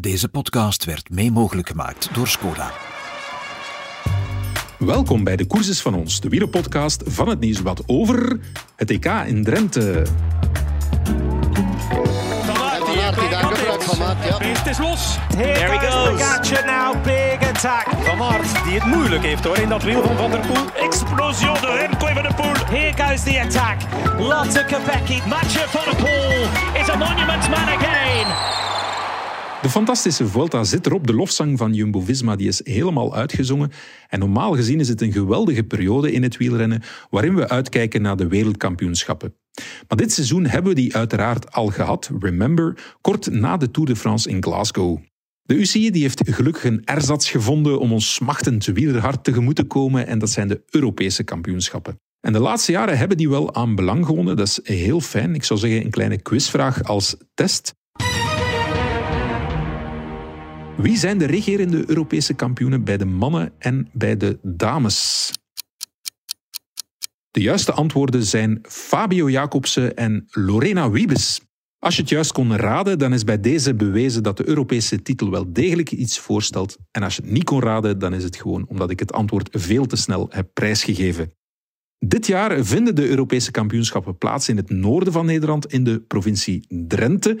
Deze podcast werd mee mogelijk gemaakt door Skoda. Welkom bij de Courses van ons, de wielerpodcast van het Nieuwsblad over het EK in Drenthe. Van van. Het is los. Here There he goes. Pogacar now, big attack. Van Aert, die het moeilijk heeft hoor in dat wiel van Van der Poel. Explosion de Remco Evenepoel. Here goes the attack. Lotte Kopecky. Mathieu van der Poel is a monument man again. De fantastische Vuelta zit erop. De lofzang van Jumbo-Visma die is helemaal uitgezongen. En normaal gezien is het een geweldige periode in het wielrennen waarin we uitkijken naar de wereldkampioenschappen. Maar dit seizoen hebben we die uiteraard al gehad, remember, kort na de Tour de France in Glasgow. De UCI die heeft gelukkig een ersatz gevonden om ons smachtend wielerhart tegemoet te komen en dat zijn de Europese kampioenschappen. En de laatste jaren hebben die wel aan belang gewonnen, dat is heel fijn. Ik zou zeggen een kleine quizvraag als test. Wie zijn de regerende Europese kampioenen bij de mannen en bij de dames? De juiste antwoorden zijn Fabio Jacobsen en Lorena Wiebes. Als je het juist kon raden, dan is bij deze bewezen dat de Europese titel wel degelijk iets voorstelt. En als je het niet kon raden, dan is het gewoon omdat ik het antwoord veel te snel heb prijsgegeven. Dit jaar vinden de Europese kampioenschappen plaats in het noorden van Nederland, in de provincie Drenthe.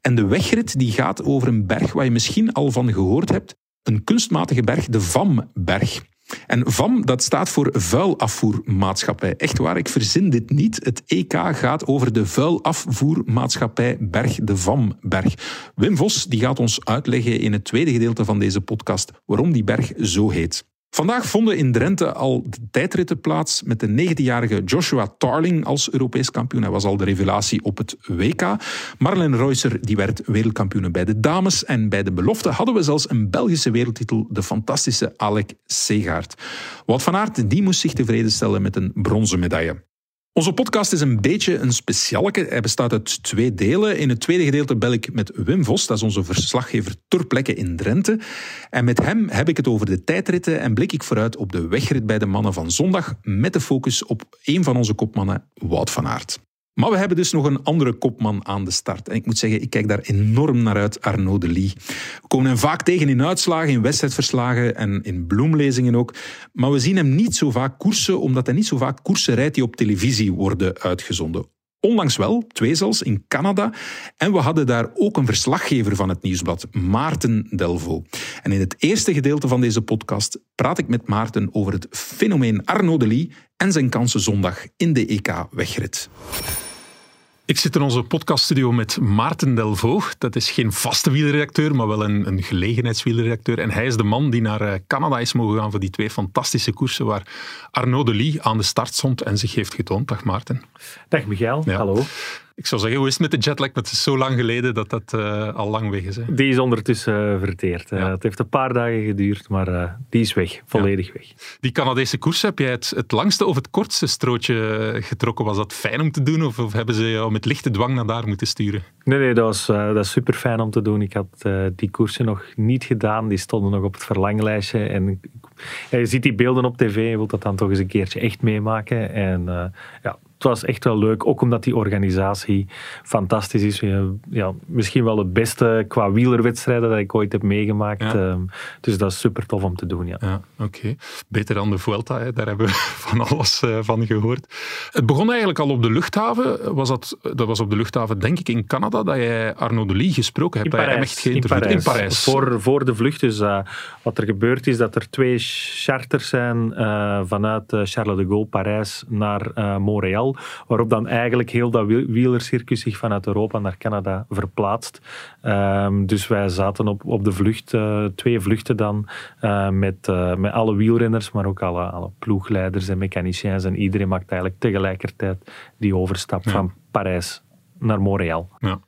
En de wegrit die gaat over een berg waar je misschien al van gehoord hebt. Een kunstmatige berg, de Vamberg. En VAM, dat staat voor Vuilafvoermaatschappij. Echt waar, ik verzin dit niet. Het EK gaat over de Vuilafvoermaatschappij Berg de Vamberg. Wim Vos die gaat ons uitleggen in het tweede gedeelte van deze podcast waarom die berg zo heet. Vandaag vonden in Drenthe al de tijdritten plaats met de 19-jarige Joshua Tarling als Europees kampioen. Hij was al de revelatie op het WK. Marlen Reusser die werd wereldkampioen bij de dames. En bij de belofte hadden we zelfs een Belgische wereldtitel, de fantastische Alec Segaert. Wout van Aert die moest zich tevreden stellen met een bronzen medaille. Onze podcast is een beetje een specialeke. Hij bestaat uit twee delen. In het tweede gedeelte bel ik met Wim Vos, dat is onze verslaggever ter plekke in Drenthe. En met hem heb ik het over de tijdritten en blik ik vooruit op de wegrit bij de mannen van zondag, met de focus op een van onze kopmannen, Wout van Aert. Maar we hebben dus nog een andere kopman aan de start. En ik moet zeggen, ik kijk daar enorm naar uit, Arnaud de Lee. We komen hem vaak tegen in uitslagen, in wedstrijdverslagen en in bloemlezingen ook. Maar we zien hem niet zo vaak koersen, omdat hij niet zo vaak koersen rijdt die op televisie worden uitgezonden. Onlangs wel, twee zelfs, in Canada. En we hadden daar ook een verslaggever van het nieuwsblad, Maarten Delvaux. En in het eerste gedeelte van deze podcast praat ik met Maarten over het fenomeen Arnaud de Lee en zijn kansen zondag in de EK-wegrit. Ik zit in onze podcaststudio met Maarten Delvaux. Dat is geen vaste wielerredacteur, maar wel een, een gelegenheidswielerredacteur. En hij is de man die naar eh, Canada is mogen gaan voor die twee fantastische koersen waar Arnaud de Lee aan de start stond en zich heeft getoond. Dag Maarten. Dag Michael, Ja. hallo. Ik zou zeggen, hoe is het met de jetlag? Maar het is zo lang geleden dat dat eh, al lang weg is. Hè? Die is ondertussen eh, verteerd. Eh, Ja. het heeft een paar dagen geduurd, maar die is weg, volledig weg. Die Canadese koers, heb jij het, het langste of het kortste strootje getrokken? Was dat fijn om te doen of, of hebben ze jou met lichte dwang naar daar moeten sturen? Nee, nee, dat was, dat is super fijn om te doen. Ik had die koersen nog niet gedaan, die stonden nog op het verlanglijstje. En je ziet die beelden op tv, je wilt dat dan toch eens een keertje echt meemaken. En ja, het was echt wel leuk, ook omdat die organisatie fantastisch is. Ja, ja, misschien wel het beste qua wielerwedstrijden dat ik ooit heb meegemaakt. Ja. Ehm, dus dat is super tof om te doen, ja. Ja, oké. Beter dan de Vuelta, hè. daar hebben we van alles eh, van gehoord. Het begon eigenlijk al op de luchthaven. Was dat, dat was op de luchthaven, denk ik, in Canada, dat jij Arnaud de Lee gesproken hebt. In dat jij hem Parijs. echt geïnterviewd In Parijs. Voor, voor de vlucht. Dus eh, wat er gebeurt is dat er twee charters zijn eh, vanuit eh, Charles de Gaulle, Parijs, naar eh, Waarop dan eigenlijk heel dat wiel- wielercircus zich vanuit Europa naar Canada verplaatst. Ehm, dus wij zaten op, op de vlucht, eh, twee vluchten dan, eh, met, eh, met alle wielrenners, maar ook alle, alle ploegleiders en mechaniciens. En iedereen maakt eigenlijk tegelijkertijd die overstap Ja. van Parijs naar Montreal. Ja.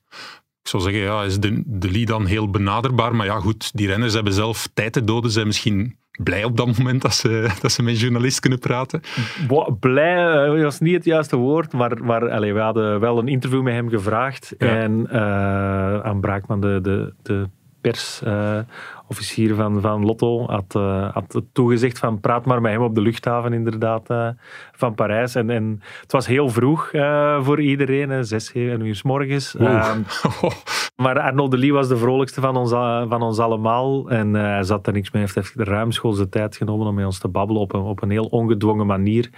Ik zou zeggen, ja, is de, de Lee dan heel benaderbaar? Maar ja, goed, die renners hebben zelf tijd te doden. Zijn misschien blij op dat moment dat ze, dat ze met journalist kunnen praten. Bo- Blij eh, was niet het juiste woord, maar, maar allee, we hadden wel een interview met hem gevraagd. Ja. En eh aan Braakman, de, de, de persofficier van, van Lotto had, had toegezegd van praat maar met hem op de luchthaven inderdaad van Parijs. En, en het was heel vroeg voor iedereen, zes, zeven uur s morgens. Ehm, maar Arnaud de Lee was de vrolijkste van ons, van ons allemaal. En hij zat er niks mee. Hij heeft ruimschoots de tijd genomen om met ons te babbelen op een, op een heel ongedwongen manier.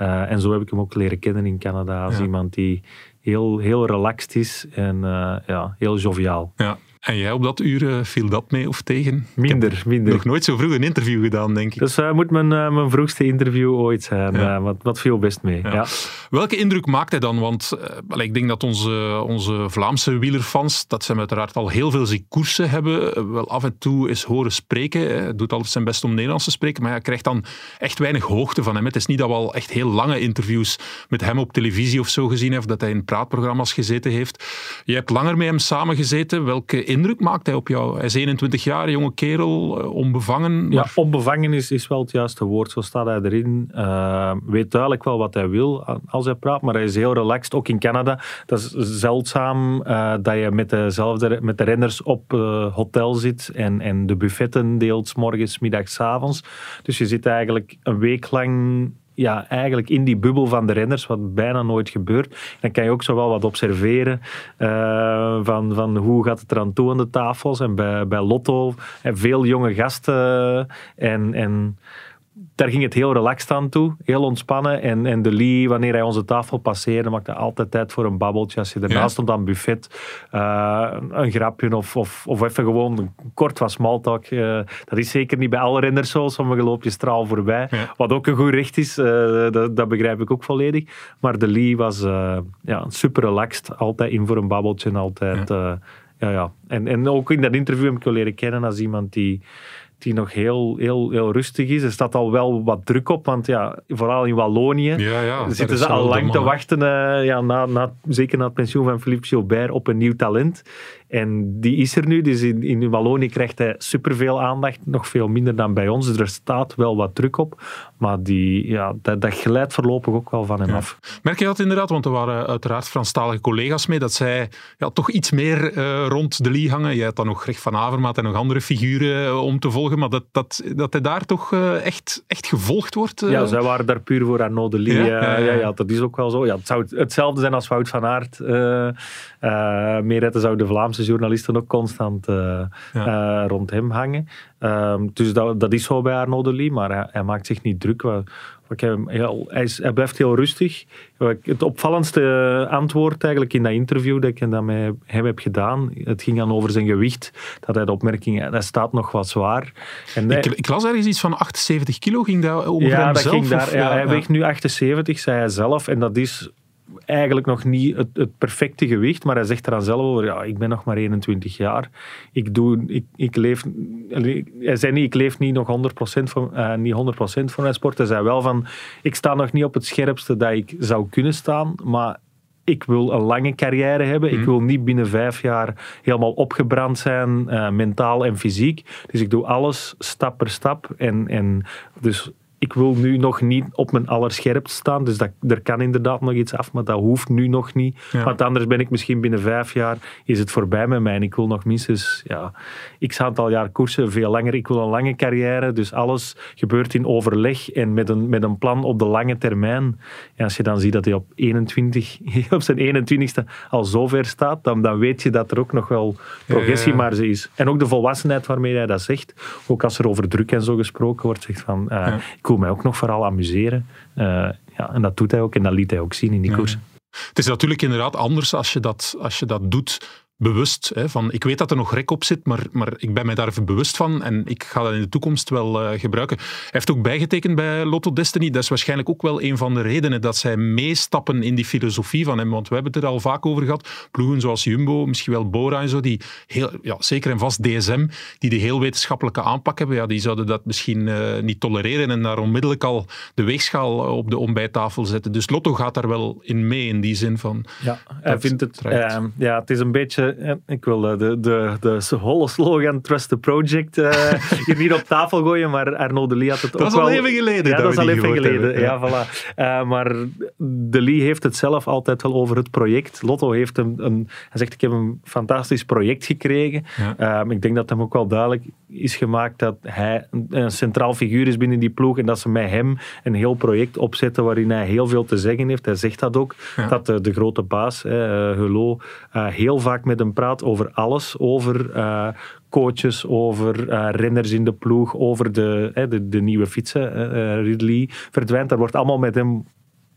Uh, en zo heb ik hem ook leren kennen in Canada als iemand die heel, heel relaxed is en uh, ja, heel joviaal. Ja. En jij op dat uur, uh, viel dat mee of tegen? Minder, minder. Nog nooit zo vroeg een interview gedaan, denk ik. Dus uh, moet mijn, uh, mijn vroegste interview ooit zijn. Ja. wat, wat viel best mee. Ja. Welke indruk maakt hij dan? Want ik denk dat onze, onze Vlaamse wielerfans, dat ze uiteraard al heel veel zien koersen hebben, wel af en toe eens horen spreken. Hij doet altijd zijn best om Nederlands te spreken, maar hij krijgt dan echt weinig hoogte van hem. Het is niet dat we al echt heel lange interviews met hem op televisie of zo gezien hebben, dat hij in praatprogramma's gezeten heeft. Je hebt langer met hem samengezeten. Welke indruk maakt hij op jou? Hij is 21 jaar, jonge kerel, eh, onbevangen. Maar... Ja, onbevangen is, is wel het juiste woord. Zo staat hij erin. Uh, weet duidelijk wel wat hij wil als hij praat, maar hij is heel relaxed. Ook in Canada. Dat is zeldzaam uh, dat je met, dezelfde, met de renners op hotel zit en, en de buffetten deelt, morgens, middags, avonds. Dus je zit eigenlijk een week lang ja, eigenlijk in die bubbel van de renners, wat bijna nooit gebeurt. Dan kan je ook zo wel wat observeren uh, van, van hoe gaat het eraan toe aan de tafels. En bij, bij Lotto, en veel jonge gasten en... en daar ging het heel relaxed aan toe, heel ontspannen. En, en de Lee, wanneer hij onze tafel passeerde, maakte altijd tijd voor een babbeltje. Als je ernaast stond aan het buffet, uh, een grapje of, of, of even gewoon kort was smalltalk. Uh, dat is zeker niet bij alle renners zo. Sommige loop je straal voorbij. Wat ook een goed recht is, uh, dat, dat, begrijp ik ook volledig. Maar de Lee was ja, super relaxed. Altijd in voor een babbeltje. Altijd, ja. ja, ja. En, en ook in dat interview heb ik wel leren kennen als iemand die die nog heel, heel, heel rustig is. Er staat al wel wat druk op, want ja, vooral in Wallonië ja, ja, zitten ze al lang te wachten, uh, ja, na, na, zeker na het pensioen van Philippe Gilbert, op een nieuw talent. En die is er nu, dus in, in Wallonië krijgt hij superveel aandacht, nog veel minder dan bij ons. Dus er staat wel wat druk op, maar die, ja, dat, dat glijdt voorlopig ook wel van hem af. Merk je dat inderdaad, want er waren uiteraard Franstalige collega's mee, dat zij ja, toch iets meer uh, rond de Lee hangen. Je hebt dan nog Greg van Avermaat en nog andere figuren uh, om te volgen, maar dat, dat, dat hij daar toch uh, echt, echt gevolgd wordt. Ja, zij waren daar puur voor Arnaud de Lee. Ja? ja, ja, dat is ook wel zo. Ja, het zou hetzelfde zijn als Wout van Aert. Uh, Meerette zou de Vlaamse journalisten ook constant uh, ja. rond hem hangen. Ehm, dus dat, dat is zo bij Arnaud de Lee, maar hij, hij maakt zich niet druk. Heel, hij, is, hij, blijft heel rustig. Het opvallendste antwoord eigenlijk in dat interview dat ik dan met hem heb gedaan, het ging dan over zijn gewicht. Dat hij de opmerking, hij staat nog wat zwaar. En ik, ik, las ergens iets van 78 kilo, ging dat over ja, hem dat zelf? Ging daar, ja, hij weegt nu 78, zei hij zelf. En dat is eigenlijk nog niet het, het, perfecte gewicht, maar hij zegt er dan zelf over, ja, ik ben nog maar 21 jaar. Ik doe, ik, ik leef, hij zei niet, ik leef niet nog 100% van, uh, niet 100% van mijn sport. Hij zei wel van, ik sta nog niet op het scherpste dat ik zou kunnen staan, maar ik wil een lange carrière hebben. Ik mhm. wil niet binnen vijf jaar helemaal opgebrand zijn, uh, mentaal en fysiek. Dus ik doe alles stap per stap. En, en dus ik wil nu nog niet op mijn allerscherpst staan. Dus dat, er kan inderdaad nog iets af, maar dat hoeft nu nog niet. Want anders ben ik misschien binnen vijf jaar, is het voorbij met mij. En ik wil nog minstens, ja, x aantal jaar koersen, veel langer. Ik wil een lange carrière, dus alles gebeurt in overleg en met een, met een plan op de lange termijn. En als je dan ziet dat hij op, 21, op zijn 21ste al zo ver staat, dan, dan weet je dat er ook nog wel progressie maar ze is. En ook de volwassenheid waarmee hij dat zegt. Ook als er over druk en zo gesproken wordt, zegt van... Uh, wil mij ook nog vooral amuseren. Uh, ja, en dat doet hij ook en dat liet hij ook zien in die koers. Het is natuurlijk inderdaad anders als je dat, als je dat doet bewust. Hè, van, ik weet dat er nog rek op zit, maar, maar ik ben mij daar even bewust van en ik ga dat in de toekomst wel uh, gebruiken. Hij heeft ook bijgetekend bij Lotto Destiny. Dat is waarschijnlijk ook wel een van de redenen dat zij meestappen in die filosofie van hem. Want we hebben het er al vaak over gehad. Ploegen zoals Jumbo, misschien wel Bora en zo, die heel, ja, zeker en vast DSM, die de heel wetenschappelijke aanpak hebben, ja, die zouden dat misschien uh, niet tolereren en daar onmiddellijk al de weegschaal op de ontbijttafel zetten. Dus Lotto gaat daar wel in mee, in die zin van... Ja, hij vindt het... Uh, ja, het is een beetje de, ik wil de, de, de, de holle slogan Trust the Project uh, hier niet op tafel gooien, maar Arnaud de Lee had het dat ook is wel... al even geleden. Ja, dat, dat is al even geleden. Hebben, ja. voilà. Uh, maar de Lee heeft het zelf altijd wel over het project. Lotto heeft een, een hij zegt, ik heb een fantastisch project gekregen. Ja. Um, ik denk dat hem ook wel duidelijk is gemaakt dat hij een centraal figuur is binnen die ploeg en dat ze met hem een heel project opzetten waarin hij heel veel te zeggen heeft. Hij zegt dat ook, dat de, de, grote baas, Hulot, heel vaak met hem praat over alles, over uh, coaches, over uh, renners in de ploeg, over de, de, de, nieuwe fietsen. Uh, Ridley verdwijnt, daar wordt allemaal met hem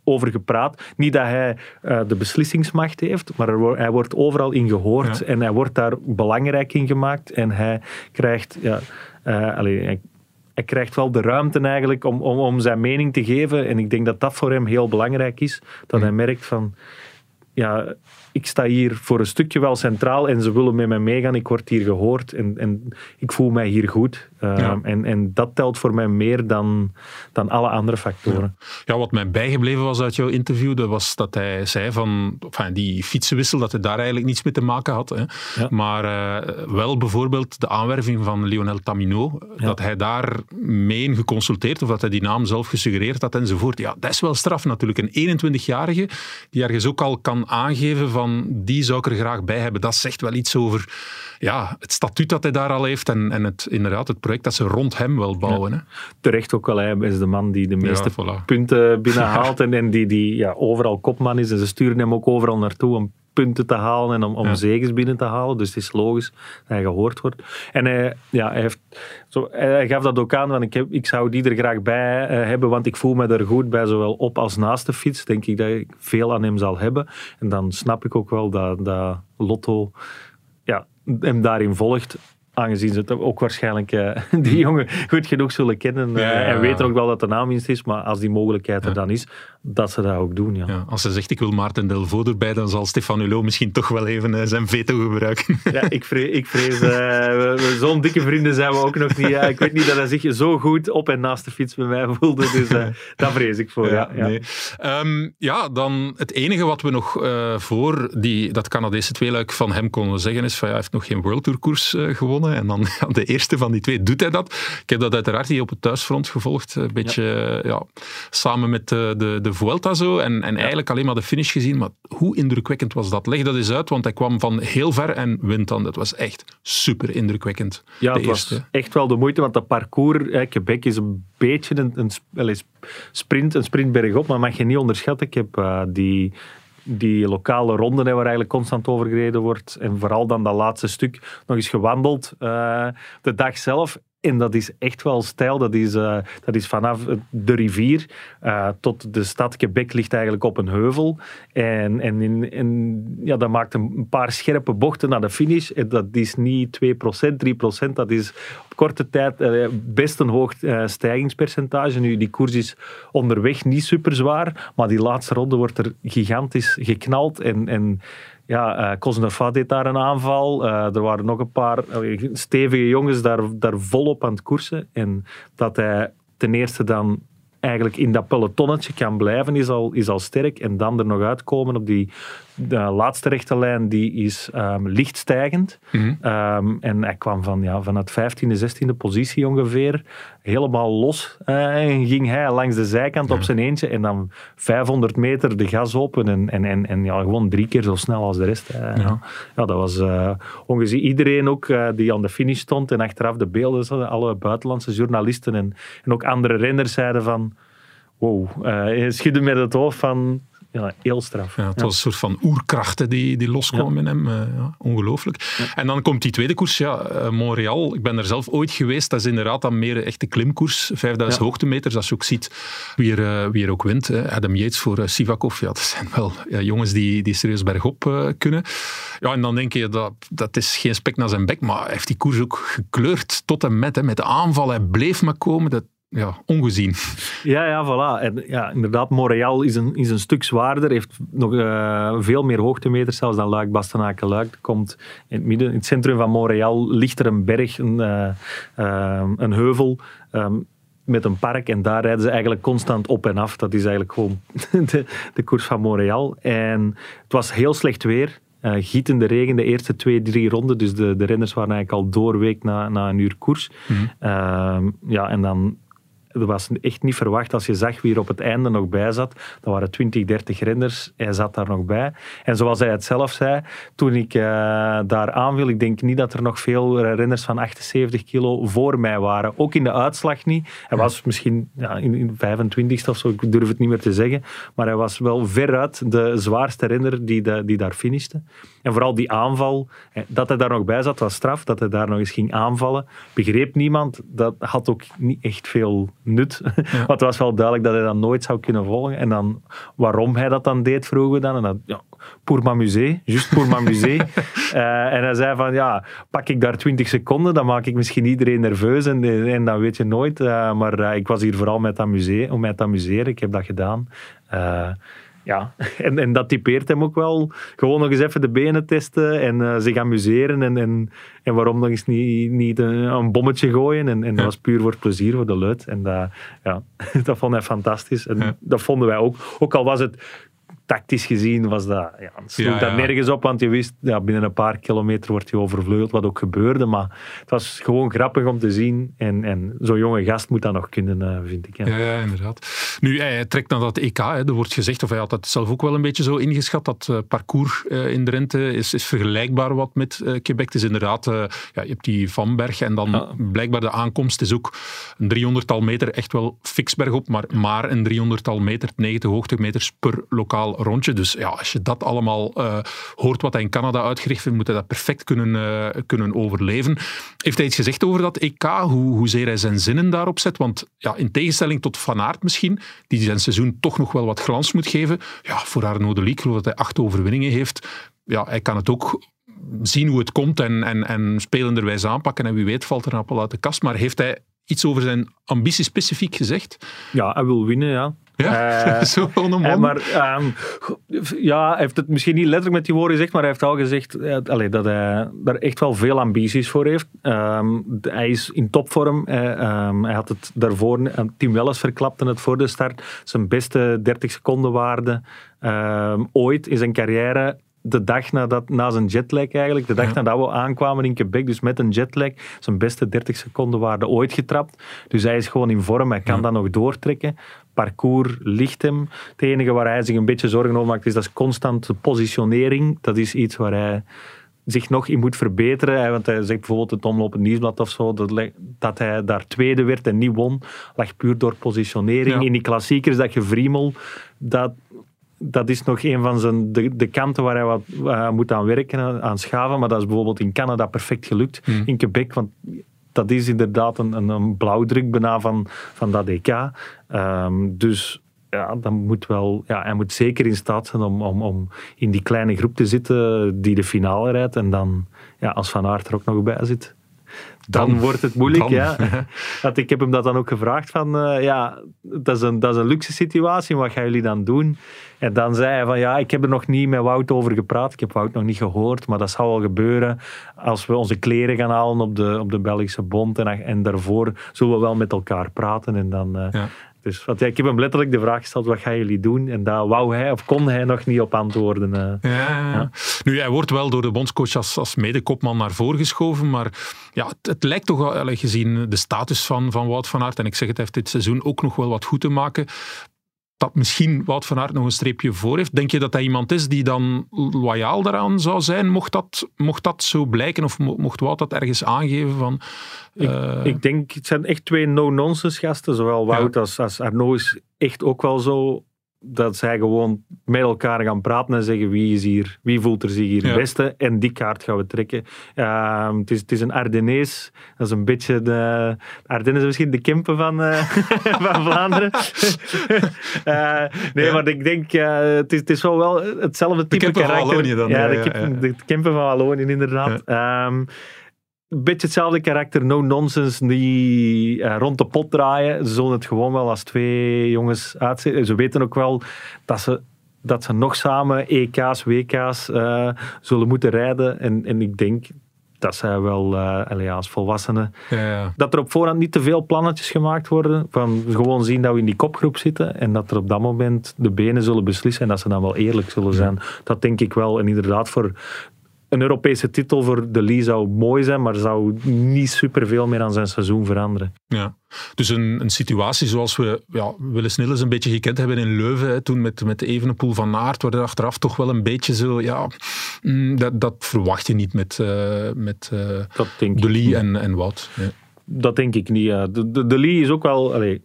over gepraat. Niet dat hij uh, de beslissingsmacht heeft, maar er, hij wordt overal in gehoord ja. en hij wordt daar belangrijk in gemaakt en hij krijgt... Ja, uh, hij, hij krijgt wel de ruimte eigenlijk om, om, om zijn mening te geven. En ik denk dat dat voor hem heel belangrijk is. Dat hij merkt van... Ja, ik sta hier voor een stukje wel centraal en ze willen met mij meegaan. Ik word hier gehoord en, en ik voel mij hier goed. Uh, ja. en, en dat telt voor mij meer dan, dan alle andere factoren. Ja. ja, wat mij bijgebleven was uit jouw interview, dat was dat hij zei van enfin, die fietsenwissel, dat hij daar eigenlijk niets mee te maken had. Hè. Ja. Maar uh, wel bijvoorbeeld de aanwerving van Lionel Tamino, dat hij daar mee geconsulteerd, of dat hij die naam zelf gesuggereerd had enzovoort. Ja, dat is wel straf natuurlijk. Een 21-jarige die ergens ook al kan aangeven van die zou ik er graag bij hebben. Dat zegt wel iets over ja, het statuut dat hij daar al heeft en, en het, inderdaad het project dat ze rond hem wel bouwen. Ja. Hè. Terecht ook wel, hij is de man die de meeste ja, voilà. punten binnenhaalt en, en die, die ja, overal kopman is. En ze sturen hem ook overal naartoe om punten te halen en om, om ja. zegens binnen te halen. Dus het is logisch dat hij gehoord wordt. En hij, ja, hij, heeft, zo, hij gaf dat ook aan, want ik, heb, ik zou die er graag bij uh, hebben, want ik voel me er goed bij, zowel op als naast de fiets. Denk ik dat ik veel aan hem zal hebben. En dan snap ik ook wel dat, dat Lotto ja, hem daarin volgt aangezien ze het ook waarschijnlijk uh, die jongen goed genoeg zullen kennen ja, ja, ja. en weten ook wel dat de naamwinst is, maar als die mogelijkheid er dan is, dat ze dat ook doen. Ja. als ze zegt ik wil Maarten Delvaux erbij, dan zal Stefan Hulot misschien toch wel even uh, zijn veto gebruiken. Ja, ik vrees, ik vrees zo'n dikke vrienden zijn we ook nog niet. ik weet niet dat hij zich zo goed op en naast de fiets bij mij voelde, dus daar vrees ik voor. Ja, nee. um, ja, dan het enige wat we nog voor die, dat Canadese tweeluik van hem konden zeggen is van ja, hij heeft nog geen World Tour koers gewonnen en dan ja, de eerste van die twee doet hij dat. Ik heb dat uiteraard hier op het thuisfront gevolgd. Een beetje ja. Ja, samen met de, de, de Vuelta zo. En, en eigenlijk alleen maar de finish gezien. Maar hoe indrukwekkend was dat? Leg dat eens uit, want hij kwam van heel ver en wint dan. Dat was echt super indrukwekkend. Ja, het was echt wel de moeite, want dat parcours, hè, Quebec is een beetje een, een, een sprint, een sprint bergop, maar mag je niet onderschatten. Ik heb uh, die die lokale ronde waar eigenlijk constant over gereden wordt. En vooral dan dat laatste stuk nog eens gewandeld uh, de dag zelf. En dat is echt wel stijl. Dat is, uh, dat is vanaf de rivier uh, tot de stad Quebec ligt eigenlijk op een heuvel. En, en, in, en ja, dat maakt een paar scherpe bochten naar de finish. En dat is niet 2%, 3%. Dat is korte tijd uh, best een hoog stijgingspercentage. Nu, die koers is onderweg niet super zwaar. Maar die laatste ronde wordt er gigantisch geknald. En, en ja, uh, deed daar een aanval. Er waren nog een paar stevige jongens daar, daar volop aan het koersen. En dat hij ten eerste dan eigenlijk in dat pelotonnetje kan blijven, is al, is al sterk. En dan er nog uitkomen op die de laatste rechte lijn, die is um, licht stijgend. Mm -hmm. um, en hij kwam van, ja, van het 15e, 16e positie ongeveer, helemaal los. Uh, en ging hij langs de zijkant ja. op zijn eentje en dan 500 meter de gas open en, en, en, en ja, gewoon drie keer zo snel als de rest. Uh, ja. ja. dat was uh, ongezien. Iedereen ook uh, die aan de finish stond en achteraf de beelden, alle buitenlandse journalisten en, en ook andere renners zeiden van wow, uh, schudde met het hoofd van ja, heel straf. Ja, het was een soort van oerkrachten die, die loskwamen in hem. Uh, ja, ongelooflijk. En dan komt die tweede koers, ja, uh, Montreal. Ik ben er zelf ooit geweest. Dat is inderdaad dan meer een echte klimkoers. 5000 hoogtemeters. Als je ook ziet wie er, uh, wie er ook wint. Adam Yates voor Sivakov. Ja, dat zijn wel jongens die, die serieus bergop kunnen. Ja, en dan denk je, dat, dat is geen spek naar zijn bek. Maar hij heeft die koers ook gekleurd tot en met. Hè, met de aanval. Hij bleef maar komen. Dat, ja, ongezien. Ja, ja, voilà. En, ja, inderdaad, Montreal is een, is een stuk zwaarder, heeft nog uh, veel meer hoogtemeters zelfs dan Luik, Bastenaken, Luik. Komt in het midden, in het centrum van Montreal ligt er een berg, een, uh, uh, een heuvel. Um, met een park en daar rijden ze eigenlijk constant op en af. Dat is eigenlijk gewoon de, de koers van Montreal. En het was heel slecht weer. uh, gietende regen de eerste twee, drie ronden. Dus de, de renners waren eigenlijk al doorweek na, na een uur koers. Mm ja, en dan dat was echt niet verwacht als je zag wie er op het einde nog bij zat. Dat waren 20, 30 renners. Hij zat daar nog bij. En zoals hij het zelf zei, toen ik uh, daar aanviel, ik denk niet dat er nog veel renners van 78 kilo voor mij waren. Ook in de uitslag niet. Hij was misschien ja, in, in 25 of zo, ik durf het niet meer te zeggen. Maar hij was wel veruit de zwaarste renner die, die daar finishte. En vooral die aanval, dat hij daar nog bij zat, was straf. Dat hij daar nog eens ging aanvallen, begreep niemand. Dat had ook niet echt veel nut. Ja. Want het was wel duidelijk dat hij dat nooit zou kunnen volgen. En dan waarom hij dat dan deed, vroegen we dan. En dat, ja, pour m'amuser, just pour m'amuser. uh, en hij zei van, ja, pak ik daar 20 seconden, dan maak ik misschien iedereen nerveus en, en dan weet je nooit. Uh, maar uh, ik was hier vooral met amuseren, om mij te amuseren. Ik heb dat gedaan ja, en, en dat typeert hem ook wel. Gewoon nog eens even de benen testen en uh, zich amuseren. En, en, en waarom nog eens niet, niet een, een bommetje gooien. En, en dat was puur voor plezier, voor de luid. En dat, ja, dat vond hij fantastisch. En dat vonden wij ook. Ook al was het tactisch gezien was dat, ja, sloeg dat nergens op, want je wist, ja, binnen een paar kilometer wordt je overvleugeld, wat ook gebeurde, maar het was gewoon grappig om te zien en, en zo'n jonge gast moet dat nog kunnen, uh, vind ik. Ja. ja. inderdaad. Nu, hij trekt naar dat EK, hè. er wordt gezegd, of hij had dat zelf ook wel een beetje zo ingeschat, dat uh, parcours uh, in de rente is, is vergelijkbaar wat met Quebec. Het is inderdaad, ja, je hebt die Van Berg en dan blijkbaar de aankomst is ook een 300-tal meter echt wel fix bergop, maar maar een 300-tal meter, 90 hoogtemeters per lokaal rondje. Dus ja, als je dat allemaal uh, hoort wat hij in Canada uitgericht heeft, moet hij dat perfect kunnen, uh, kunnen overleven. Heeft hij iets gezegd over dat EK? Hoe, hoezeer hij zijn zinnen daarop zet? Want ja, in tegenstelling tot Van Aert misschien, die zijn seizoen toch nog wel wat glans moet geven. Ja, voor Arnaud de Liek, geloof dat hij acht overwinningen heeft. Ja, hij kan het ook zien hoe het komt en, en, en spelenderwijs aanpakken. En wie weet valt er een appel uit de kast. Maar heeft hij iets over zijn ambitie specifiek gezegd? Ja, hij wil winnen, ja. Ja, uh, zo een uh, Maar um, ja, hij heeft het misschien niet letterlijk met die woorden gezegd, maar hij heeft al gezegd uh, allee, dat hij daar echt wel veel ambities voor heeft. Um, hij is in topvorm. Um, hij had het daarvoor, Tim Welles verklapte het voor de start, zijn beste 30 seconden waarde ooit in zijn carrière de dag nadat, na zijn jetlag eigenlijk, de dag ja. nadat we aankwamen in Quebec, dus met een jetlag, zijn beste 30 seconden waarde ooit getrapt. Dus hij is gewoon in vorm, hij kan ja. dat nog doortrekken. Parcours ligt hem. Het enige waar hij zich een beetje zorgen over maakt, is dat constante positionering. Dat is iets waar hij zich nog in moet verbeteren. Want hij zegt bijvoorbeeld het Omloop Nieuwsblad of zo, dat, dat, hij daar tweede werd en niet won, lag puur door positionering. Ja. In die klassiekers, dat gevriemel, dat dat is nog een van zijn, de, de kanten waar hij wat uh, moet aan werken, aan schaven. Maar dat is bijvoorbeeld in Canada perfect gelukt. Mm. In Quebec, want dat is inderdaad een, een, een blauwdruk bijna van, van dat EK. Um, dus ja, dan moet wel, ja, hij moet zeker in staat zijn om, om, om in die kleine groep te zitten die de finale rijdt. En dan, ja, als Van Aert er ook nog bij zit, dan, dan, wordt het moeilijk. Ja. Dat, ik heb hem dat dan ook gevraagd van, uh, ja, dat is, een, dat is een luxe situatie, wat gaan jullie dan doen? En dan zei hij van, ja, ik heb er nog niet met Wout over gepraat, ik heb Wout nog niet gehoord, maar dat zal wel gebeuren als we onze kleren gaan halen op de, op de Belgische bond en, en daarvoor zullen we wel met elkaar praten en dan... Uh, ja. Dus want, ja, ik heb hem letterlijk de vraag gesteld, wat gaan jullie doen? En daar wou hij of kon hij nog niet op antwoorden. Uh. Ja, ja. Nu, hij wordt wel door de bondscoach als, als medekopman naar voren geschoven, maar ja, het, het lijkt toch, wel, gezien de status van, van Wout van Aert, en ik zeg het, hij heeft dit seizoen ook nog wel wat goed te maken, dat misschien Wout van Aert nog een streepje voor heeft. Denk je dat hij iemand is die dan loyaal daaraan zou zijn, mocht dat, mocht dat zo blijken? Of mocht Wout dat ergens aangeven van... Uh... Ik, ik, denk, het zijn echt twee no-nonsense gasten. Zowel Wout ja. als, als Arnaud is echt ook wel zo dat zij gewoon met elkaar gaan praten en zeggen wie, is hier, wie voelt er zich hier het beste. En die kaart gaan we trekken. Uh, het, is, het is een Ardennees. Dat is een beetje de... Ardennen is misschien de Kempen van, uh, van Vlaanderen. uh, nee, ja. maar ik denk, uh, het, is, het is wel, wel hetzelfde type de karakter. Van Wallonië dan. Ja, de, Kempen, de Kempen van Wallonië inderdaad. Um, een beetje hetzelfde karakter, no nonsense, die uh, rond de pot draaien. Ze zullen het gewoon wel als twee jongens uitzetten. Ze weten ook wel dat ze, dat ze nog samen EK's, WK's uh, zullen moeten rijden. En, en ik denk dat zij wel uh, als volwassenen. Ja, ja. Dat er op voorhand niet te veel plannetjes gemaakt worden. Van gewoon zien dat we in die kopgroep zitten. En dat er op dat moment de benen zullen beslissen. En dat ze dan wel eerlijk zullen zijn. Dat denk ik wel. En inderdaad, voor een Europese titel voor de Lee zou mooi zijn, maar zou niet superveel meer aan zijn seizoen veranderen. Ja, dus een, een situatie zoals we ja, eens een beetje gekend hebben in Leuven, hè, toen met, met de Evenepoel van Aert, waar er achteraf toch wel een beetje zo, ja, mm, dat, dat verwacht je niet met, uh, met uh, de Lee en, en Wout. Ja. Dat denk ik niet. Ja. De, de, de Lee is ook wel... Allez,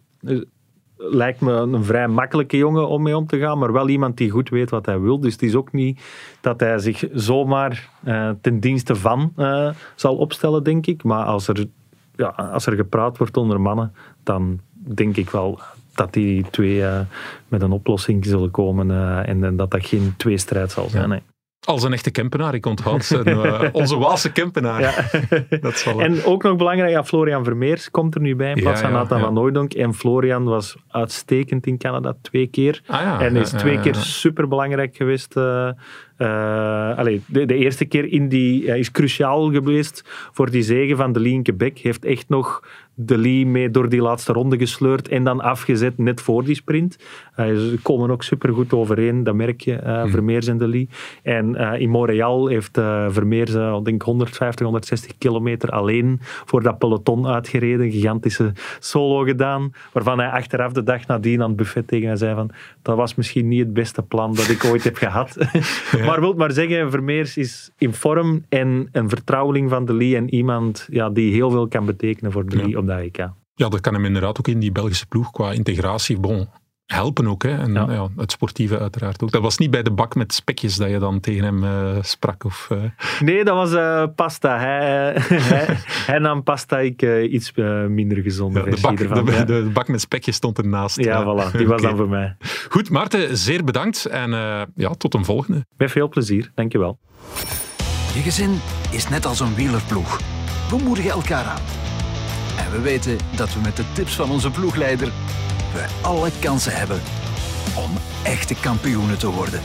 lijkt me een vrij makkelijke jongen om mee om te gaan, maar wel iemand die goed weet wat hij wil. Dus het is ook niet dat hij zich zomaar uh, ten dienste van uh, zal opstellen, denk ik. Maar als er, ja, als er gepraat wordt onder mannen, dan denk ik wel dat die twee uh, met een oplossing zullen komen en, en, dat dat geen tweestrijd zal zijn. Ja. Nee. Als een echte Kempenaar, ik onthoud zijn, uh, onze Waalse Kempenaar. Ja. dat en ook nog belangrijk, ja, Florian Vermeers komt er nu bij in plaats van Nathan van Nooydonk. En Florian was uitstekend in Canada twee keer. Ah, en is twee keer superbelangrijk geweest. Uh, uh, allee, de, de, eerste keer in die, is cruciaal geweest voor die zegen van de in Quebec. Heeft echt nog de Lee mee door die laatste ronde gesleurd en dan afgezet net voor die sprint. Uh, ze komen ook supergoed overeen, dat merk je, uh, Vermeers en de Lee. En uh, in Montreal heeft Vermeers, denk 150, 160 kilometer alleen voor dat peloton uitgereden. Een gigantische solo gedaan, waarvan hij achteraf de dag nadien aan het buffet tegen mij zei van dat was misschien niet het beste plan dat ik ooit heb gehad. Maar wil maar zeggen, Vermeers is in vorm en een vertrouweling van de Lee en iemand ja, die heel veel kan betekenen voor de Lee dat EK. Ja, dat kan hem inderdaad ook in die Belgische ploeg qua integratie bon, helpen ook. Hè. En ja. het sportieve uiteraard ook. Dat was niet bij de bak met spekjes dat je dan tegen hem uh, sprak? Of, uh... Nee, dat was uh, pasta. Hij, hij, hij, nam pasta, ik iets minder gezonde ja, de, bak, ervan, de, de, bak met spekjes stond ernaast. Ja, voilà. Die was dan voor mij. Goed, Maarten, zeer bedankt. En ja, tot een volgende. Met veel plezier. Dankjewel. Je gezin is net als een wielerploeg. We moedigen elkaar aan. En we weten dat we met de tips van onze ploegleider we alle kansen hebben om echte kampioenen te worden.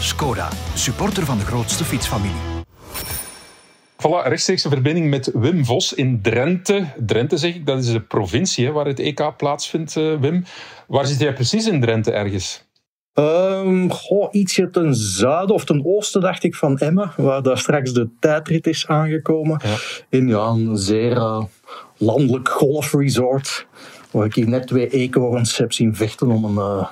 Skoda, supporter van de grootste fietsfamilie. Voilà, rechtstreeks een verbinding met Wim Vos in Drenthe. Drenthe zeg ik, dat is de provincie hè, waar het EK plaatsvindt, uh, Wim. Waar zit jij precies in Drenthe ergens? Um, goh, ietsje ten zuiden of ten oosten, dacht ik, van Emmen, waar daar straks de tijdrit is aangekomen. Ja. In ja, een zeer uh, landelijk golfresort. Waar ik hier net twee eekhoorns heb zien vechten om een uh,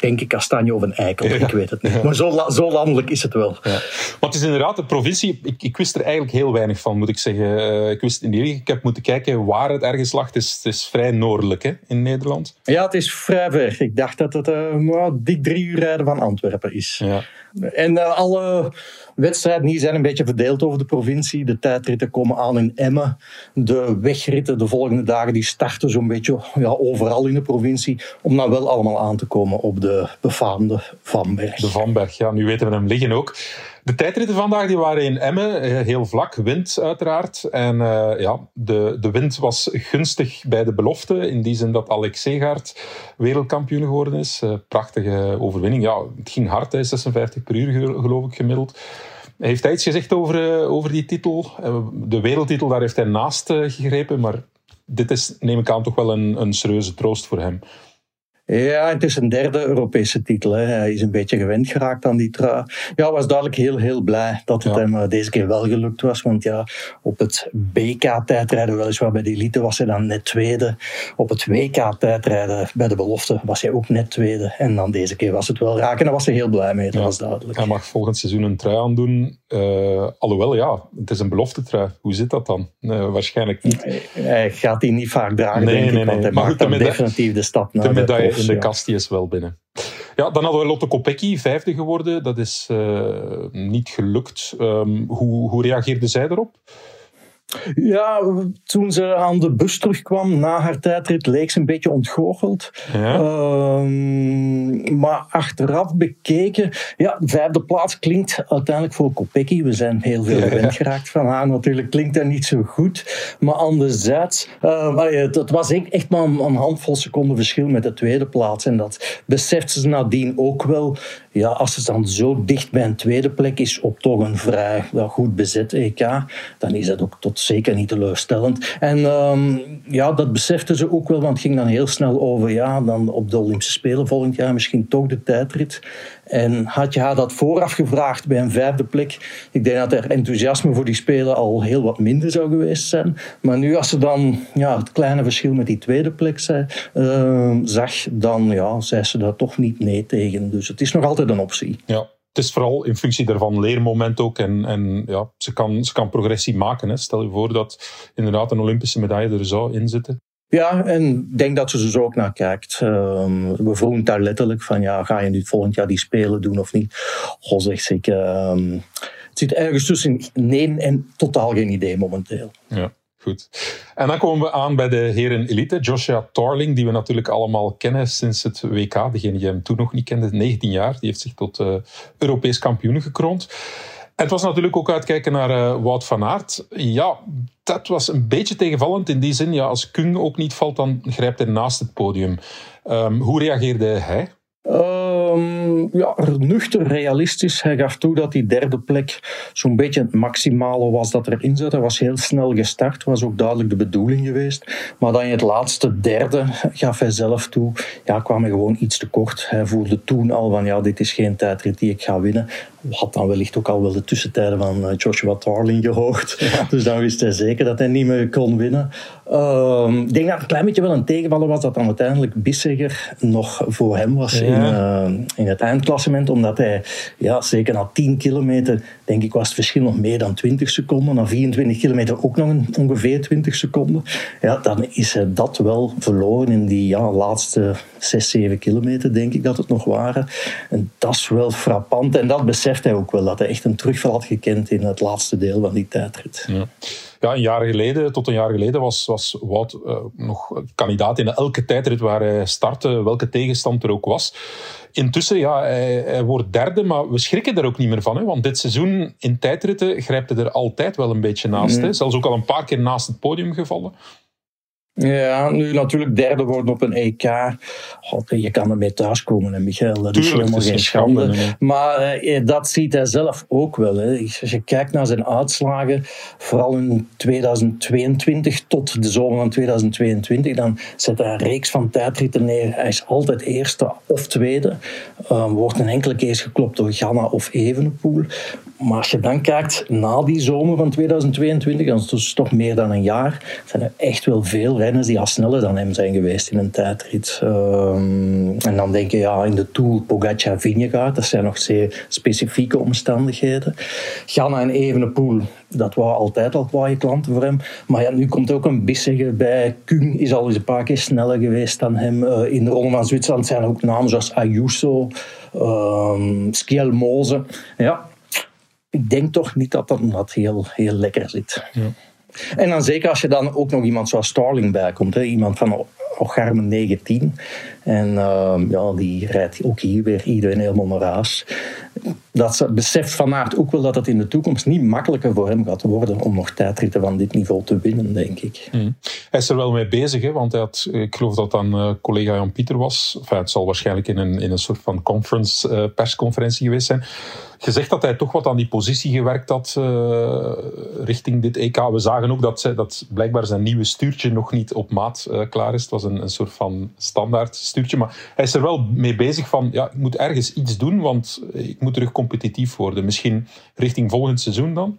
enke kastanje of een eikel. Ik weet het niet. Maar zo, zo, landelijk is het wel. Ja. Maar het is inderdaad de provincie. Ik, ik, wist er eigenlijk heel weinig van, moet ik zeggen. Uh, ik wist in die ik heb moeten kijken waar het ergens lag. Het is, het is vrij noordelijk hè, in Nederland. Ja, het is vrij ver. Ik dacht dat het uh, dik drie uur rijden van Antwerpen is. Ja. En uh, alle wedstrijden hier zijn een beetje verdeeld over de provincie. De tijdritten komen aan in Emmen. De wegritten de volgende dagen die starten zo'n beetje ja, overal in de provincie. Om dan wel allemaal aan te komen op de befaamde Vanberg. De Vanberg, ja. Nu weten we hem liggen ook. De tijdritten vandaag die waren in Emmen, eh, heel vlak, wind uiteraard. En uh, ja, de, de wind was gunstig bij de belofte, in die zin dat Alex Segaard wereldkampioen geworden is. Uh, prachtige overwinning. Ja, het ging hard, hè, 56 per uur geloof ik gemiddeld. Heeft hij iets gezegd over, over die titel? De wereldtitel, daar heeft hij naast gegrepen, maar dit is, neem ik aan, toch wel een, een serieuze troost voor hem. Ja, het is een derde Europese titel. Hè. Hij is een beetje gewend geraakt aan die trui. Ja, was duidelijk heel, heel blij dat het hem eh, deze keer wel gelukt was. Want ja, op het BK-tijdrijden, weliswaar bij de elite, was hij dan net tweede. Op het WK-tijdrijden bij de belofte was hij ook net tweede. En dan deze keer was het wel raak. En daar was hij heel blij mee, dat was duidelijk. Hij mag volgend seizoen een trui aandoen. Uh, alhoewel, ja, het is een belofte trui. Hoe zit dat dan? Uh, waarschijnlijk niet. Hij gaat die niet vaak dragen, nee, denk nee, ik. Want hij maakt dan definitief de stap naar de, de in de kast, die is wel binnen. Ja, dan hadden we Lotte Kopecky, vijfde geworden. Dat is uh, niet gelukt. Um, hoe, hoe reageerde zij erop? Ja, toen ze aan de bus terugkwam na haar tijdrit, leek ze een beetje ontgoocheld. Ja. Um, maar achteraf bekeken, ja, de vijfde plaats klinkt uiteindelijk voor Kopecky. We zijn heel veel gewend geraakt van haar. Natuurlijk klinkt dat niet zo goed. Maar anderzijds, uh, het, was echt maar een, handvol seconden verschil met de tweede plaats. En dat beseft ze nadien ook wel. Ja, als het dan zo dicht bij een tweede plek is op toch een vrij ja, goed bezet EK, dan is dat ook tot zeker niet teleurstellend. En um, ja, dat beseften ze ook wel, want het ging dan heel snel over, ja, dan op de Olympische Spelen volgend jaar misschien toch de tijdrit. En had je haar dat vooraf gevraagd bij een vijfde plek, ik denk dat er enthousiasme voor die Spelen al heel wat minder zou geweest zijn. Maar nu als ze dan ja, het kleine verschil met die tweede plek zei, uh, zag, dan ja, zei ze daar toch niet nee tegen. Dus het is nog altijd een optie. Ja, het is vooral in functie daarvan leermoment ook. En, en ja, ze, kan, ze kan progressie maken. Hè. Stel je voor dat inderdaad een Olympische medaille er zou in zitten. Ja, en ik denk dat ze zo ook naar kijkt. Um, we vroegen daar letterlijk van, ja, ga je nu volgend jaar die Spelen doen of niet? Goh, zegt ze, ik, um, het zit ergens tussen nee en totaal geen idee momenteel. Ja. Goed. En dan komen we aan bij de heren elite. Joshua Tarling, die we natuurlijk allemaal kennen sinds het WK. Degene die hem toen nog niet kende, 19 jaar. Die heeft zich tot uh, Europees kampioen gekroond. Het was natuurlijk ook uitkijken naar uh, Wout van Aert. Ja, dat was een beetje tegenvallend in die zin. Ja, als Kung ook niet valt, dan grijpt hij naast het podium. Um, hoe reageerde hij? Um, ja, nuchter, realistisch. Hij gaf toe dat die derde plek zo'n beetje het maximale was dat erin zat. Hij was heel snel gestart, was ook duidelijk de bedoeling geweest. Maar dan in het laatste derde gaf hij zelf toe, ja, kwam hij gewoon iets te kort. Hij voelde toen al van, ja, dit is geen tijdrit die ik ga winnen. Had dan wellicht ook al wel de tussentijden van eh, Joshua Tarling gehoord. Dus dan wist hij zeker dat hij niet meer kon winnen. Uh, ik denk dat het een klein beetje wel een tegenvaller was dat dan uiteindelijk Bissegger nog voor hem was in, uh, in het eindklassement. Omdat hij, ja, zeker na 10 kilometer, denk ik, was het verschil nog meer dan 20 seconden. Na 24 kilometer ook nog ongeveer 20 seconden. Ja, dan is dat wel verloren in die ja, laatste 6, 7 kilometer, denk ik dat het nog waren. En dat is wel frappant. En dat beseft hij ook wel, dat hij echt een terugval had gekend in het laatste deel van die tijdrit. Ja ja, een jaar geleden, tot een jaar geleden, was, was Wout uh, nog kandidaat in elke tijdrit waar hij startte, welke tegenstand er ook was. Intussen, ja, hij, hij, wordt derde, maar we schrikken er ook niet meer van. Hè, want dit seizoen in tijdritten grijpt hij er altijd wel een beetje naast. Mm. Hè, zelfs ook al een paar keer naast het podium gevallen. Ja, nu natuurlijk derde worden op een EK. God, je kan ermee thuiskomen, hè, Michael. Dat is helemaal geen schande. Maar eh, dat ziet hij zelf ook wel. Hè. Als je kijkt naar zijn uitslagen, vooral in 2022 tot de zomer van 2022, dan zet hij een reeks van tijdritten neer. Hij is altijd eerste of tweede. Uh, wordt een enkele keer geklopt door Ganna of Evenepoel. Maar als je dan kijkt na die zomer van 2022, dan is het toch meer dan een jaar, zijn er echt wel veel renners die al sneller dan hem zijn geweest in een tijdrit. Um, en dan denk je, ja, in de Tour Pogacar, Vingegaard, dat zijn nog zeer specifieke omstandigheden. Ganna en Evenepoel, dat waren altijd al kwaaie klanten voor hem. Maar ja, nu komt ook een Bissegger bij. Kung is al eens een paar keer sneller geweest dan hem. Uh, in de Ronde van Zwitserland zijn er ook namen zoals Ayuso, um, Schielmoze. Ja, ik denk toch niet dat dat, dat heel, heel lekker zit. Ja. En dan zeker als je dan ook nog iemand zoals Starling bijkomt. Hè? Iemand van Ocharme 19. En uh, ja, die rijdt ook hier weer iedereen helemaal naar huis. Dat beseft Van Aert ook wel dat het in de toekomst niet makkelijker voor hem gaat worden om nog tijdritten van dit niveau te winnen, denk ik. Hmm. Hij is er wel mee bezig, hè? want hij had, ik geloof dat dan uh, collega Jan Pieter was. Het zal waarschijnlijk in een, in een soort van conference, uh, persconferentie geweest zijn gezegd dat hij toch wat aan die positie gewerkt had uh, richting dit EK. We zagen ook dat, ze, dat blijkbaar zijn nieuwe stuurtje nog niet op maat klaar is. Het was een, een soort van standaard stuurtje. Maar hij is er wel mee bezig van, ja, ik moet ergens iets doen, want ik moet terug competitief worden. Misschien richting volgend seizoen dan?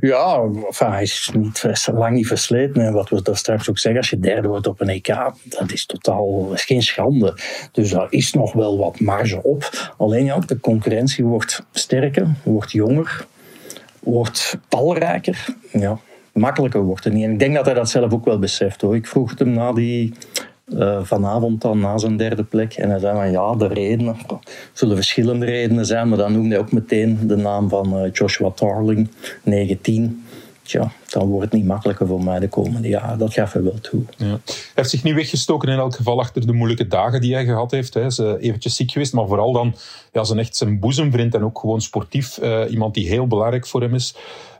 Ja, hij is niet, lang niet versleten. En wat we daar straks ook zeggen, als je derde wordt op een EK, dat is totaal is geen schande. Dus daar is nog wel wat marge op. Alleen ja, de concurrentie wordt sterker, wordt jonger, wordt talrijker. Ja, makkelijker wordt het niet. En ik denk dat hij dat zelf ook wel beseft. Hoor. Ik vroeg het hem na die uh, vanavond dan na zijn derde plek. En hij zei van ja, de redenen zullen verschillende redenen zijn, maar dan noemde hij ook meteen de naam van uh, Joshua Tarling, 19. Tja, dan wordt het niet makkelijker voor mij de komende jaren. Dat gaf hij wel toe. Ja. Hij heeft zich niet weggestoken in elk geval achter de moeilijke dagen die hij gehad heeft. Hij is uh, eventjes ziek geweest, maar vooral dan ja, zijn echt zijn boezemvriend en ook gewoon sportief. Iemand die heel belangrijk voor hem is.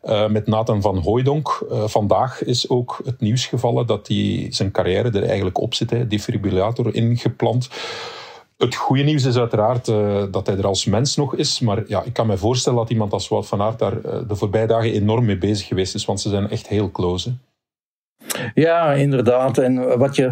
Uh, met Nathan van Hooijdonk. vandaag is ook het nieuws gevallen dat hij zijn carrière er eigenlijk op zit. Hè, defibrillator ingeplant. Het goede nieuws is uiteraard dat hij er als mens nog is. Maar ja, ik kan me voorstellen dat iemand als Wout van Aert daar de voorbije dagen enorm mee bezig geweest is. Want ze zijn echt heel close. Ja, inderdaad. En wat je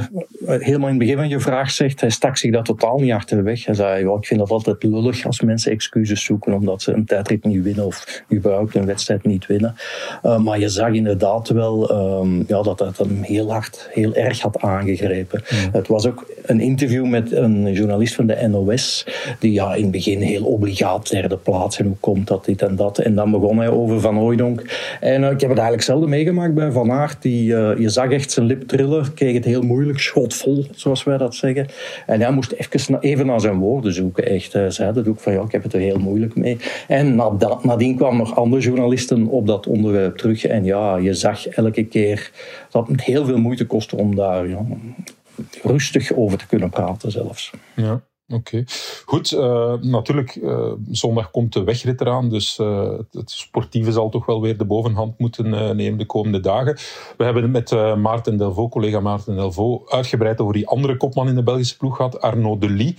helemaal in het begin van je vraag zegt, hij stak zich dat totaal niet achter de weg. Hij zei, ik vind dat altijd lullig als mensen excuses zoeken omdat ze een tijdrit niet winnen of überhaupt een wedstrijd niet winnen. Uh, maar je zag inderdaad wel um, ja, dat dat hem heel hard, heel erg had aangegrepen. Het was ook een interview met een journalist van de NOS, die ja, in het begin heel obligaat derde plaats en hoe komt dat, dit en dat. En dan begon hij over Van Hooijdonk. En uh, ik heb het eigenlijk zelden meegemaakt bij Van Aert, die... Uh, je zag echt zijn lip trillen, kreeg het heel moeilijk, schotvol, zoals wij dat zeggen. En hij moest even, even naar zijn woorden zoeken, echt. Hij zei dat ook van, ja, ik heb het er heel moeilijk mee. En nadien kwamen nog andere journalisten op dat onderwerp terug. En ja, je zag elke keer dat het heel veel moeite kostte om daar ja, rustig over te kunnen praten zelfs. Ja. Oké, goed. Uh, natuurlijk, uh, zondag komt de wegrit eraan, dus uh, het sportieve zal toch wel weer de bovenhand moeten nemen de komende dagen. We hebben het met Maarten Delvaux, collega Maarten Delvaux, uitgebreid over die andere kopman in de Belgische ploeg gehad, Arnaud Delis.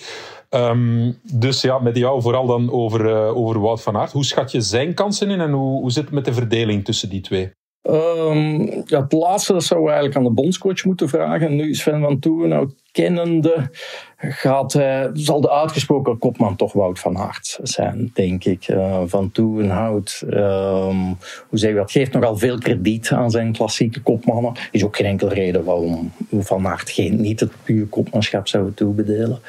Um, dus ja, met jou vooral dan over, over Wout van Aert. Hoe schat je zijn kansen in en hoe, hoe zit het met de verdeling tussen die twee? Um, ja, het laatste dat zou we eigenlijk aan de bondscoach moeten vragen. Nu is Sven van nou kennende gaat, uh, zal de uitgesproken kopman toch Wout van Aert zijn, denk ik. Uh, van Toerenhout, um, hoe zeg je dat, geeft nogal veel krediet aan zijn klassieke kopmannen. Is ook geen enkele reden waarom Van Aert geen, niet het puur kopmanschap zou toebedelen.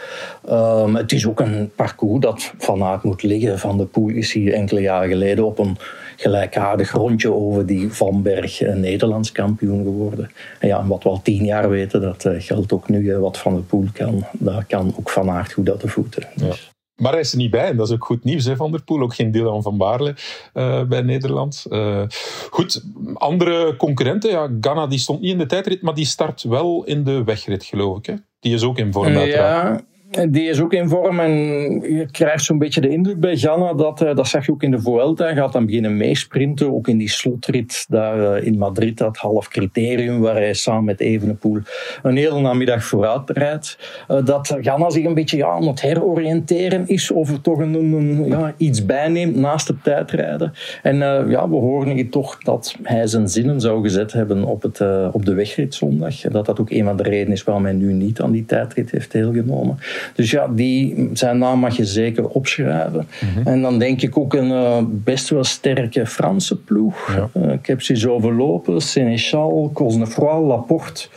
Um, het is ook een parcours dat Van Aert moet liggen. Van de Poel is enkele jaren geleden op een gelijkaardig rondje over die Van Berg Nederlands kampioen geworden. En ja, wat we al tien jaar weten, dat uh, geldt ook nu. wat Van de Poel kan, daar kan ook Van Aert goed uit de voeten. Dus. Maar hij is er niet bij en dat is ook goed nieuws hè, Van der Poel. Ook geen Dylan van Baarle uh, bij Nederland. Uh, goed, andere concurrenten. Ja, Ghana die stond niet in de tijdrit, maar die start wel in de wegrit, geloof ik. Hè? Die is ook in vorm, uiteraard. Ja, die is ook in vorm en je krijgt zo'n beetje de indruk bij Ganna dat, eh, dat zag je ook in de Vuelta, gaat dan beginnen meesprinten, ook in die slotrit daar eh, in Madrid, dat half criterium waar hij samen met Evenepoel een hele namiddag vooruit rijdt. Eh, dat Ganna zich een beetje ja, aan het heroriënteren is of er toch een, een, ja, iets bijneemt naast het tijdrijden. En ja, we horen hier toch dat hij zijn zinnen zou gezet hebben op, het, op de wegrit zondag. Dat dat ook een van de redenen is waarom hij nu niet aan die tijdrit heeft deelgenomen. Dus ja, die, zijn naam mag je zeker opschrijven. Mhm. En dan denk ik ook een uh, best wel sterke Franse ploeg. Ja. Uh, ik heb ze zo overlopen. Sénéchal, Cosnefroid, Laporte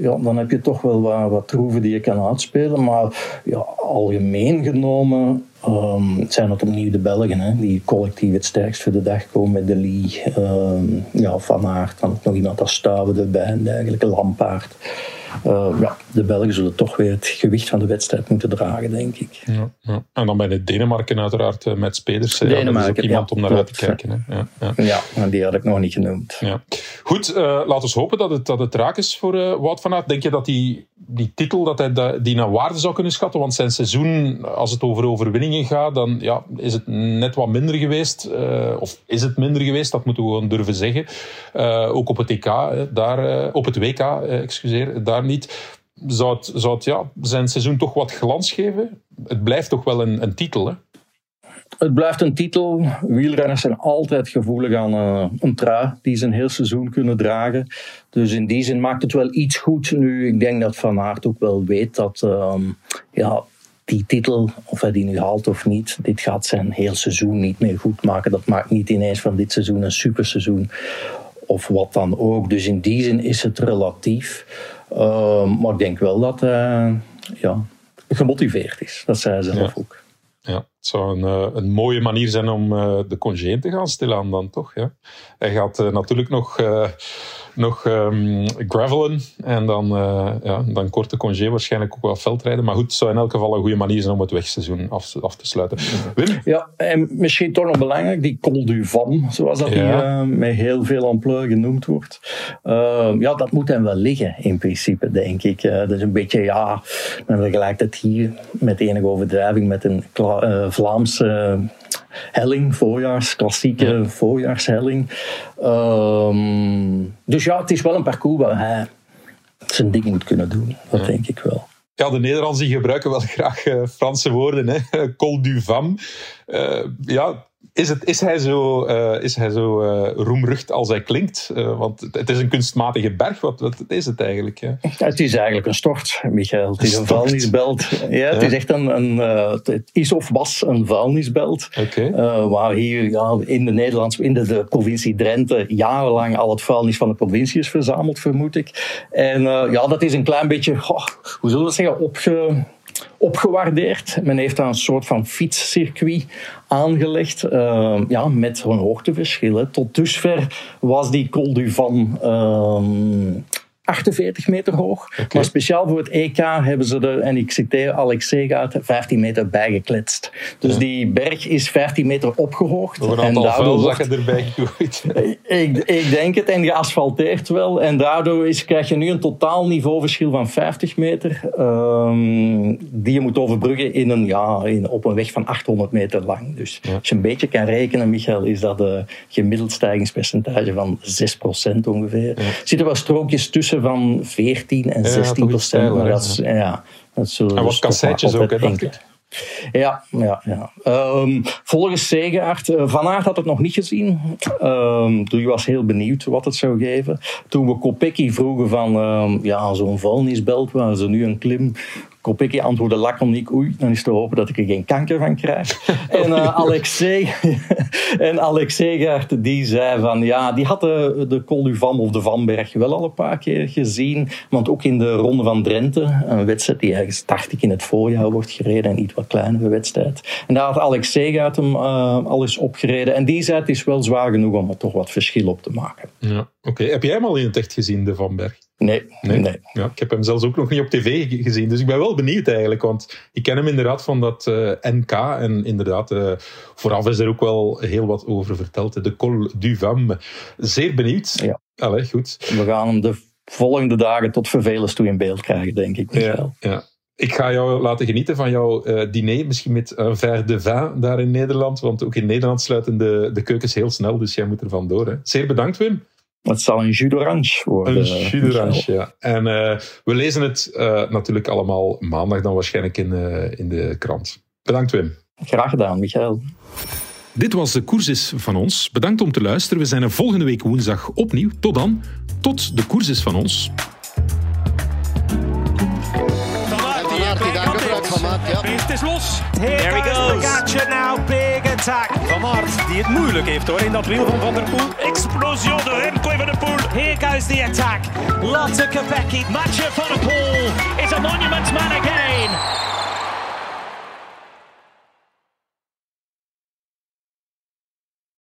ja, dan heb je toch wel wat, wat troeven die je kan uitspelen. Maar ja, algemeen genomen um, zijn het opnieuw de Belgen hè, die collectief het sterkst voor de dag komen met de Lee, um, ja, Van Aert, dan nog iemand als Stuiven erbij en dergelijke, Lampaard. Uh, ja, de Belgen zullen toch weer het gewicht van de wedstrijd moeten dragen, denk ik. Ja, ja. En dan bij de Denemarken uiteraard uh, met. Denemarken, ja, dat is ook iemand om naar uit te kijken. Hè. Ja, ja. ja, die had ik nog niet genoemd. Ja. Goed, uh, laten we hopen dat het, dat het raak is voor Wout van Aert. Denk je dat die, die titel dat hij die naar waarde zou kunnen schatten? Want zijn seizoen, als het over overwinningen gaat, dan ja, is het net wat minder geweest. of is het minder geweest, dat moeten we gewoon durven zeggen. ook op het EK, daar, op het WK, excuseer, daar niet. Zou het, zou het ja, zijn seizoen toch wat glans geven? Het blijft toch wel een, een titel, hè? Het blijft een titel. Wielrenners zijn altijd gevoelig aan uh, een trui die ze een heel seizoen kunnen dragen. Dus in die zin maakt het wel iets goed. Nu, ik denk dat Van Aert ook wel weet dat uh, ja, die titel, of hij die nu haalt of niet, dit gaat zijn heel seizoen niet meer goed maken. Dat maakt niet ineens van dit seizoen een superseizoen of wat dan ook. Dus in die zin is het relatief. Uh, maar ik denk wel dat hij ja, gemotiveerd is. Dat zei hij zelf ook. Ja, het zou een, uh, een mooie manier zijn om uh, de congé te gaan stilaan dan toch. Ja. Hij gaat uh, natuurlijk nog nog um, gravelen en dan, uh, ja, dan korte congé waarschijnlijk ook wel veldrijden. Maar goed, het zou in elk geval een goede manier zijn om het wegseizoen af, af te sluiten. Wim? Ja, en misschien toch nog belangrijk, die Col du Van, zoals dat ja. uh, met heel veel ampleur genoemd wordt. Uh, ja, dat moet hem wel liggen in principe, denk ik. dat is een beetje, ja, men vergelijkt het hier met enige overdrijving met een Vlaamse helling, voorjaars, klassieke ja. voorjaarshelling. Um, dus ja, het is wel een parcours waar hij zijn ding moet kunnen doen. Dat denk ik wel. Ja, de Nederlanders die gebruiken wel graag uh, Franse woorden. Hè? Col du Vam. Uh, ja, is, het, is hij zo, uh, is hij zo uh, roemrucht als hij klinkt? Uh, want het is een kunstmatige berg. Wat, wat is het eigenlijk? Ja? Het is eigenlijk een stort, Michael. Het is een, een vuilnisbelt. Ja, het ja. is echt een, een het is of was een vuilnisbelt. Okay. waar hier ja, in de Nederlands, in de, de, provincie Drenthe jarenlang al het vuilnis van de provincie is verzameld, vermoed ik. En ja, dat is een klein beetje, hoe zullen we dat zeggen, opge opgewaardeerd. Men heeft daar een soort van fietscircuit aangelegd, uh, ja, met zo'n hoogteverschillen. Tot dusver was die Col du Van uh, 48 meter hoog. Okay. Maar speciaal voor het EK hebben ze er, en ik citeer Alex Segaert, 15 meter bijgekletst. Dus ja. die berg is 15 meter opgehoogd. Door een aantal en vuilzakken erbij gegooid. ik, ik denk het, en geasfalteerd wel. En daardoor is, krijg je nu een totaal niveauverschil van 50 meter. Um, die je moet overbruggen in een, ja, in, op een weg van 800 meter lang. Dus ja. als je een beetje kan rekenen, Michael, is dat een gemiddeld stijgingspercentage van 6% ongeveer. Er zitten wel strookjes tussen van 14 en 16 ja, procent. Maar dat is, ja, dat zullen en wat kasseitjes ook, hè, dacht ik. Ja, ja, ja. Um, volgens Segaard, uh, Van Aert had het nog niet gezien. Um, dus was heel benieuwd wat het zou geven. Toen we Kopecky vroegen van um, ja, zo'n vuilnisbelt waar ze nu een klim Kopecky antwoordde laconiek, oei, dan is te hopen dat ik er geen kanker van krijg. en uh, Alexei, en Alexei die zei van, ja, die had de, de Col du Van of de Vanberg wel al een paar keer gezien. Want ook in de Ronde van Drenthe, een wedstrijd die eigenlijk dacht ik in het voorjaar wordt gereden, een iets wat kleinere wedstrijd. En daar had Alexei hem uh, al eens opgereden. En die zei, het is wel zwaar genoeg om er toch wat verschil op te maken. Ja, oké. Heb jij hem al in het echt gezien, de Vanberg? Nee, nee. nee. Ja, ik heb hem zelfs ook nog niet op tv gezien. Dus ik ben wel benieuwd eigenlijk. Want ik ken hem inderdaad van dat uh, NK. En inderdaad, uh, vooraf is er ook wel heel wat over verteld. De Col du Vam. Zeer benieuwd. Ja. Allee, goed. We gaan hem de volgende dagen tot vervelens toe in beeld krijgen, denk ik. Ja, ja. Ik ga jou laten genieten van jouw uh, diner. Misschien met een verre de vin daar in Nederland. Want ook in Nederland sluiten de, de keukens heel snel. Dus jij moet er vandoor. Hè. Zeer bedankt, Wim. Het zal een jus d'orange worden. Een jus d'orange, ja. En uh, we lezen het uh, natuurlijk allemaal maandag dan waarschijnlijk in, uh, in de krant. Bedankt Wim. Graag gedaan, Michael. Dit was de Koersis van ons. Bedankt om te luisteren. We zijn er volgende week woensdag opnieuw. Tot dan. Tot de Koersis van ons. Het is los. Here he goes. Pogacar now, big van Aert die het moeilijk heeft hoor in dat wiel van Van der Poel. Explosie door Remco Van der Poel. Here goes the attack. Lotte Kopecky. Mathieu Van de Poel is a monument man again.